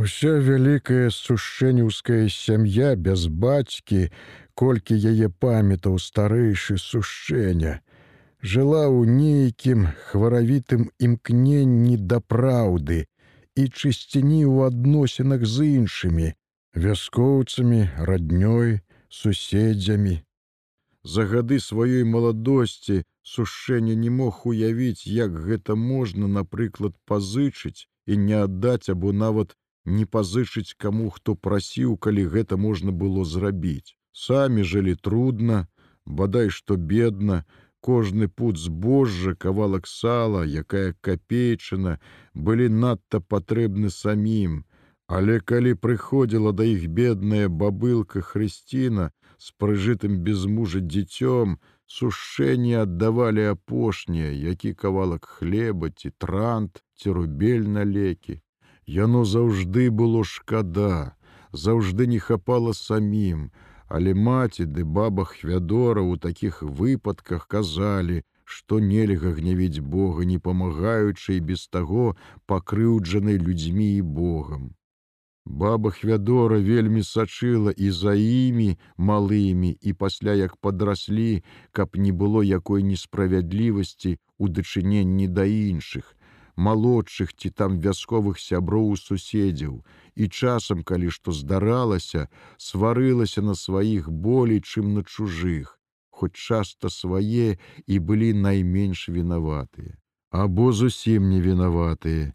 Уся вялікая сушэнеўская сям'я без бацькі, колькі яе памятаў старэйшы сушэня, жыла ў нейкім хваравітым імкненні да праўды і чысціні ў адносінах з іншымі, вяскоўцамі, раднёй, суседзямі. За гады сваёй маладосці сушэння не мог уявіць, як гэта можна, напрыклад, пазычыць і не аддаць або нават не пазычыць каму, хто прасіў, калі гэта можна было зрабіць. Самі жылі трудна, бадай што бедна, кожны пут збожжа, кавалак сала, якая капейчына, былі надта патрэбны самім. Але калі прыходзіла да іх бедная бабылка Хрысціна, з прыжытым без мужа дзіцём, сушэнне аддавалі апошнія, які кавалак хлеба ці трант ці рубель на лекі. Яно заўжды было шкада, заўжды не хапала самім, але маці ды баба хвядора ў такіх выпадках казалі, што нельга гнявіць Бога, не памагаючы і без таго пакрыўджанай людзьмі і Богам. Баба Хвядора вельмі сачыла і за імі малымі і пасля як падраслі, каб не было якой несправядлівасці ў дачыненні да іншых, малодшых ці там вясковых сяброў суседзяў. І часам, калі што здаралася, сварылася на сваіх болей, чым на чужых, хоць часта свае і былі найменш вінаватыя, або зусім не вінаватыя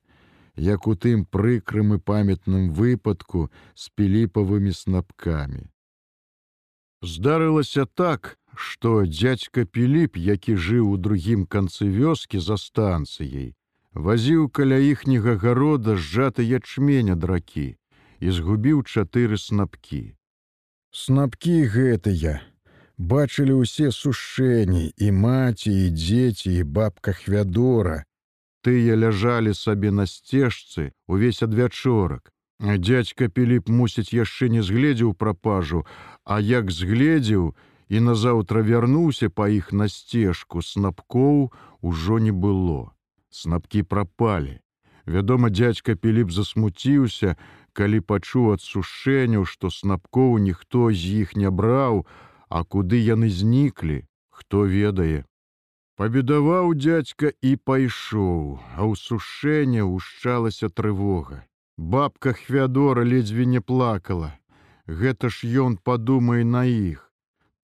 як у тым прыкрым і памятным выпадку з піліпавымі снапкамі. Здарылася так, што дядзька Піліп, які жыў у другім канцы вёскі за станцыяй, вазіў каля іхняга гарода сжаты ячменя дракі і згубіў чатыры снапкі. Снапкі гэтыя бачылі ўсе сушэнні і маці і дзеці і бабка хвядора, тыя ляжалі сабе на сцежцы увесь адвячорак. Дядзька Піліп мусіць яшчэ не згледзеў прапажу, а як згледзеў і назаўтра вярнуўся па іх на сцежку снапкоў ужо не было. Снапкі прапалі. Вядома, дядзька Піліп засмуціўся, калі пачуў ад сушэнняў, што снапкоў ніхто з іх не браў, а куды яны зніклі, хто ведае. Пабедаваў дядзька і пайшоў, а ў сушэнне ўшчалася трывога. Бабка хвядора ледзьве не плакала. Гэта ж ён падумае на іх.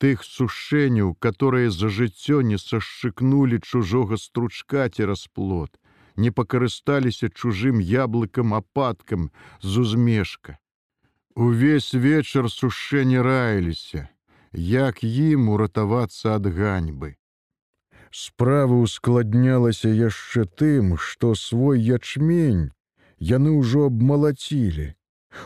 Тых сушэнняў, которые за жыццё не сашчыкнулі чужога стручка цераз плот, не пакарысталіся чужым яблыкам ападкам з узмешка. Увесь вечар сушэнне раіліся, як ім уратавацца ад ганьбы. Справа ускладнялася яшчэ тым, што свой ячмень яны ўжо абмалацілі.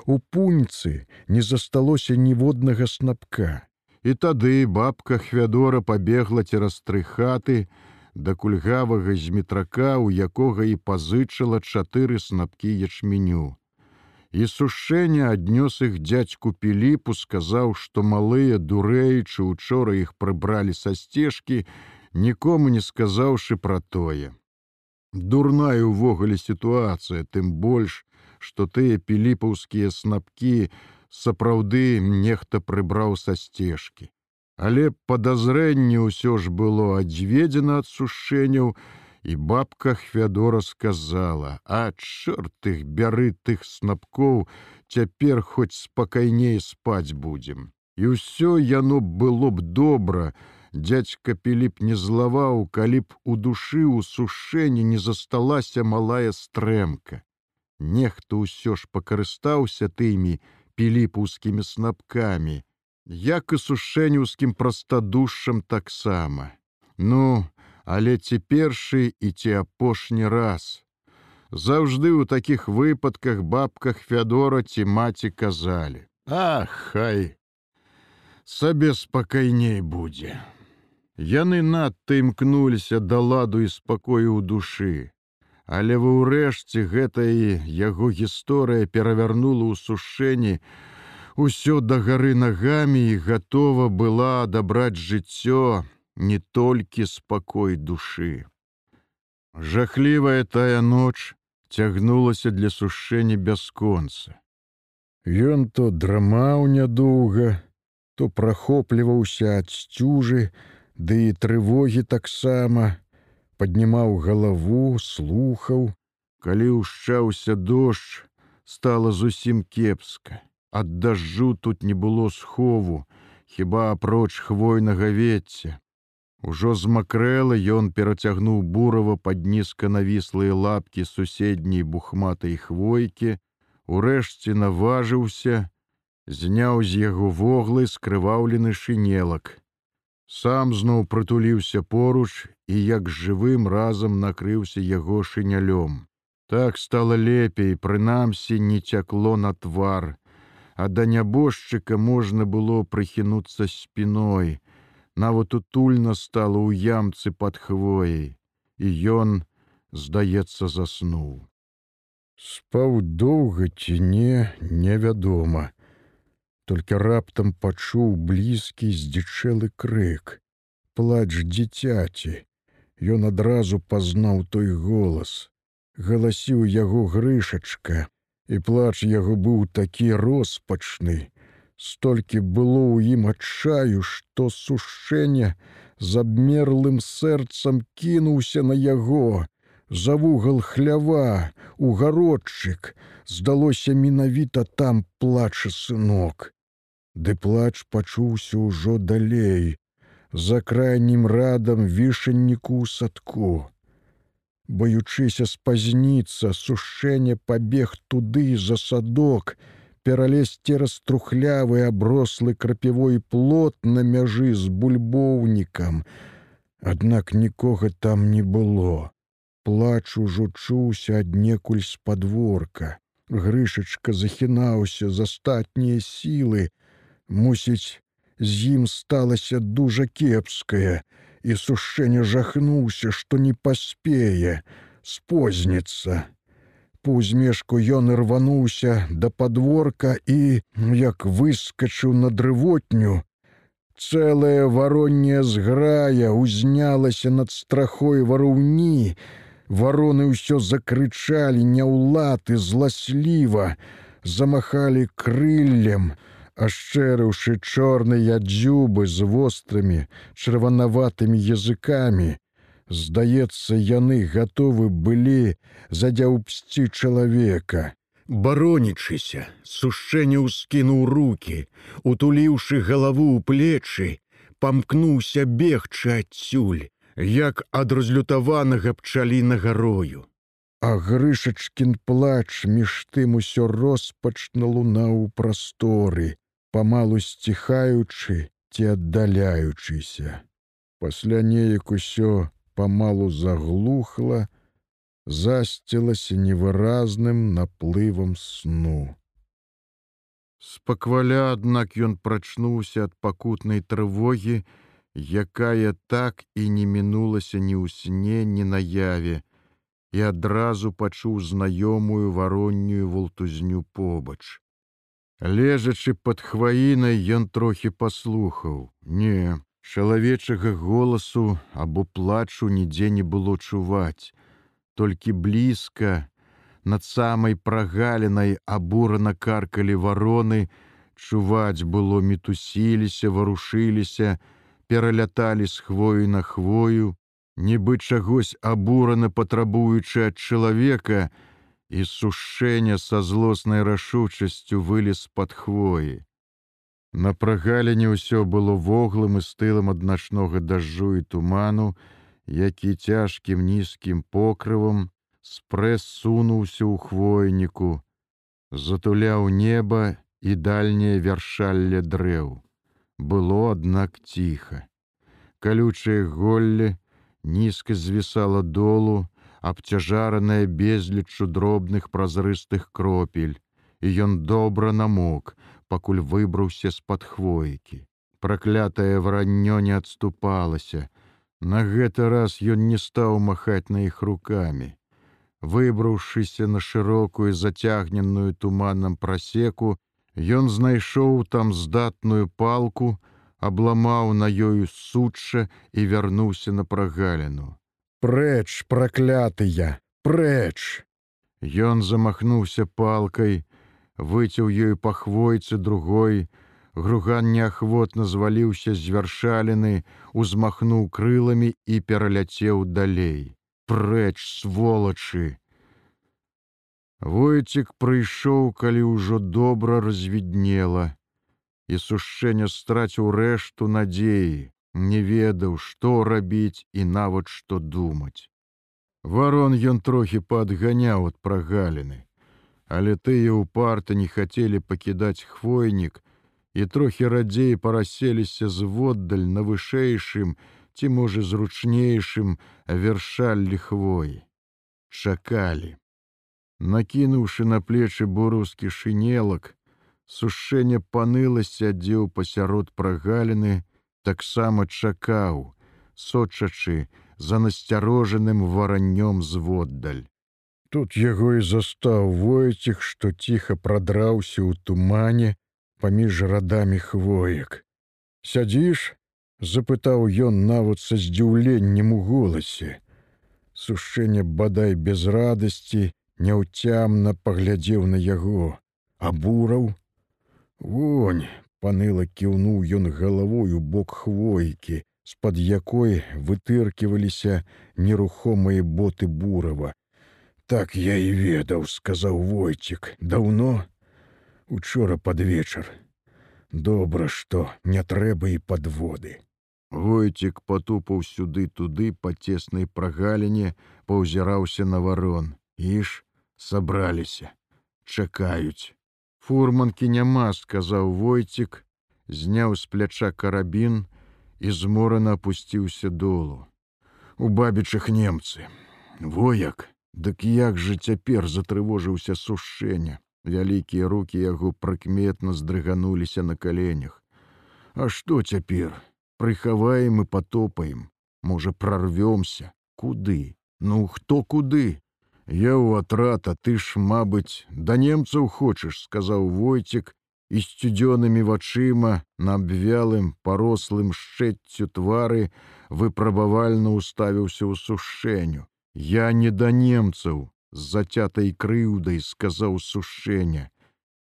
У пуньцы не засталося ніводнага снапка. І тады бабка хвядора пабегла цераз тры хаты да кульгавага зметрака, у якога і пазычыла чатыры снапкі ячменю. І сушэнне аднёс іх дзядзьку піліпу, сказаў, што малыя дурэйчы учора іх прыбралі са сцежкі, нікому не сказаўшы пра тое. Дурная ўвогуле сітуацыя, тым больш, што тыя піліпаўскія снапкі сапраўды нехта прыбраў са сцежкі. Але падазрэнне ўсё ж было адведзена ад сушэнняў, і бабка Хвядора сказала: « А чорт их бяры тых снапкоў, цяпер хоць спакайней спаць будзем. І ўсё яно было б добра, Дядзька Піліп не злаваў, калі б у душы ў сушэнні не засталася малая стрэмка. Нехто ўсё ж пакарыстаўся тымі піліпаўскімі снапкамі, як і сушэнюўскім прастадушшам таксама. Ну, але ці першы і ці апошні раз. Заўжды ў такіх выпадках бабках Фядора ці маці казалі: « Ах, хай! Сабе спакайней будзе. Яны надта імкнуліся да ладу і спакою ў душы. Але ва ўрэшце гэтая яго гісторыя перавярнула ў сушэнні усё да гары нагамі і гатова была адабраць жыццё не толькі спакой душы. Жахлівая тая ноч цягнулася для сушэння бясконца. Ён то драмаў нядоўга, то прахопліваўся ад сцюжы, ды і трывогі таксама, паднімаў галаву, слухаў, калі ўшчаўся дождж, стала зусім кепска. Ад дажджу тут не было схову, хіба апроч хвойнага вецця. Ужо змакрэла ён перацягнуў бурава пад нізка навіслыя лапкі суседняй бухматай хвойкі, урэшце наважыўся, зняў з яго воглы скрываўлены шынелак. Сам зноў прытуліўся поруч і як жывым разам накрыўся яго шынялём. Так стала лепей, прынамсі не цякло на твар, а да нябожчыка можна было прыхінуцца спіной. Нават утульна стала ў ямцы пад хвояй, і ён, здаецца, заснуў. Спаў доўга ці не, невядома. Толькі раптам пачуў блізкі здзічэлы крык. Плач дзіцяці. Ён адразу пазнаў той голас. Галасіў яго грышачка, і плач яго быў такі роспачны. Столькі было ў ім адчаю, што сушэнне з абмерлым сэрцам кінуўся на яго. За вугал хлява, у гародчык, здалося менавіта там плача сынок. Ды плач пачуўся ўжо далей, за крайнім радам вішанніку ў садку. Баючыся спазніцца, сушэнне пабег туды за садок, пералезці раструхлявы аброслы крапівой плот на мяжы з бульбоўнікам. Аднак нікога там не было. Плач ужо чуўся аднекуль з падворка. Грышачка захінаўся з астатнія сілы, Мусіць, з ім сталася дужа кепская, і сушэнне жахнуўся, што не паспее, спозніцца. По ўзмешку ён рвануўся да падворка і, як выскачыў на дрывотню, цэлая варонняя зграя узнялася над страхой вараўні, Вароны ўсё закрычалі няўлаты зласліва, замахалі крыллем, ашчэрыўшы чорныя дзюбы з вострымі чырванаватымі языкамі. Здаецца, яны гатовы былі задзяўпсці чалавека. Баронічыся, сушэнне ўскінуў руки, утуліўшы галаву ў плечы, памкнуўся бегчы адсюль, як ад разлютаванага пчаліна гарою. А грышачкін плач між тым усё роспачна лунаў у прасторы, памалу сціхаючы ці аддаляючыся. Пасля неяк усё памалу заглухла, засцілася невыразным наплывам сну. Спакваля, аднак ён прачнуўся ад пакутнай трывогі, якая так і не мінулася ні ў сне, ні наяве, і адразу пачуў знаёмую вароннюю вултузню побач. Лежачы пад хваінай, ён трохі паслухаў: Не, чалавечага голасу або плачу нідзе не было чуваць. Толькі блізка, над самай прагалінай абурана каркалі вароны, чуваць было мітусіліся, варушыліся, пераляталі з хвою на хвою, нібы чагось абурана патрабуючы ад чалавека, і сушэння са злоснай рашучасцю вылез пад хвоі. На прагаліне ўсё было воглым і стылым ад начнога дажджу і туману, які цяжкім нізкім покрывам спрэс сунуўся ў хвойніку, затуляў неба і дальняе вяршалле дрэў. Было, аднак ціха. Калючае голле нізка звісала долу, абцяжараная безліччу дробных празрыстых кропель, і ён добра намок, пакуль выбраўся з-пад хвойкі. Праклятае вараннё не адступалася. На гэты раз ён не стаў махаць на іх рукамі. Выбраўшыся на шырокую зацягненую туманам прасеку, ён знайшоў там здатную палку, абламаў на ёю сучча і вярнуўся на прагаліну. Прэч, праклятыя, прэч! Ён замахнуўся палкай, выцеў ёю па хвойцы другой, Груган неахвотна зваліўся з вяршаліны, узмахнуў крыламі і пераляцеў далей. Прэч сволачы. Войцік прыйшоў, калі ўжо добра развіднела, і сушэнне страціў рэшту надзеі, не ведаў, што рабіць і нават што думаць. Варон ён трохі падганяў ад прагаліны, але тыя ўпарта не хацелі пакідаць хвойнік, і трохі радзей параселіся зводдаль на вышэйшым ці можа зручнейшым вяршаллі хвоі чакалі накінуўшы на плечы бурускі шынелак сушэнне панылася адзеў пасярод прагаліны таксама чакаў сочачы за насцярожаным вараннём зводдаль тут яго і застаў войціх што ціха прадраўся ў тумане паміж радамі хвоек. Сядзіш, запытаў ён нават са здзіўленнем у голасе. Сушэнне бадай без радасці няўцямна паглядзеў на яго, абураў. Вонь, паныла кіўнуў ён галавой у бок хвойкі, з-пад якой вытырківаліся нерухомыя боты бурава. Так я і ведаў, сказаў войцік, даўно, учора пад вечар. Добра, што не трэба і падводы. Войцік патупаў сюды туды па цеснай прагаліне, паўзіраўся на варон. Іш сабраліся, чакаюць. Фурманкі няма, сказаў войцік, зняў з пляча карабін і зморана апусціўся долу. У бабічых немцы. Вояк, дык як жа цяпер затрывожыўся сушэння. Вялікія руки яго прыкметна здрыгануліся на каленях. А што цяпер? Прыхаваем і потопаем, можа прорвёмся, куды? Ну хто куды? Я ў атрата, ты ж, мабыць, да немцаў хочаш, сказаў войцік і сцюдзёнымі вачыма на абвялым парослым шчэццю твары выпрабавальна ўставіўся ў сушэню. Я не да немцаў, з зацятай крыўдай сказаў сушэння: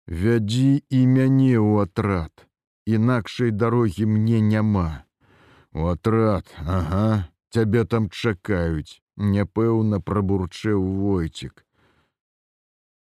Вядзі і мяне ў атрад, інакшай дарогі мне няма. У атрад, ага, цябе там чакаюць, няпэўна прабурчэў войцік.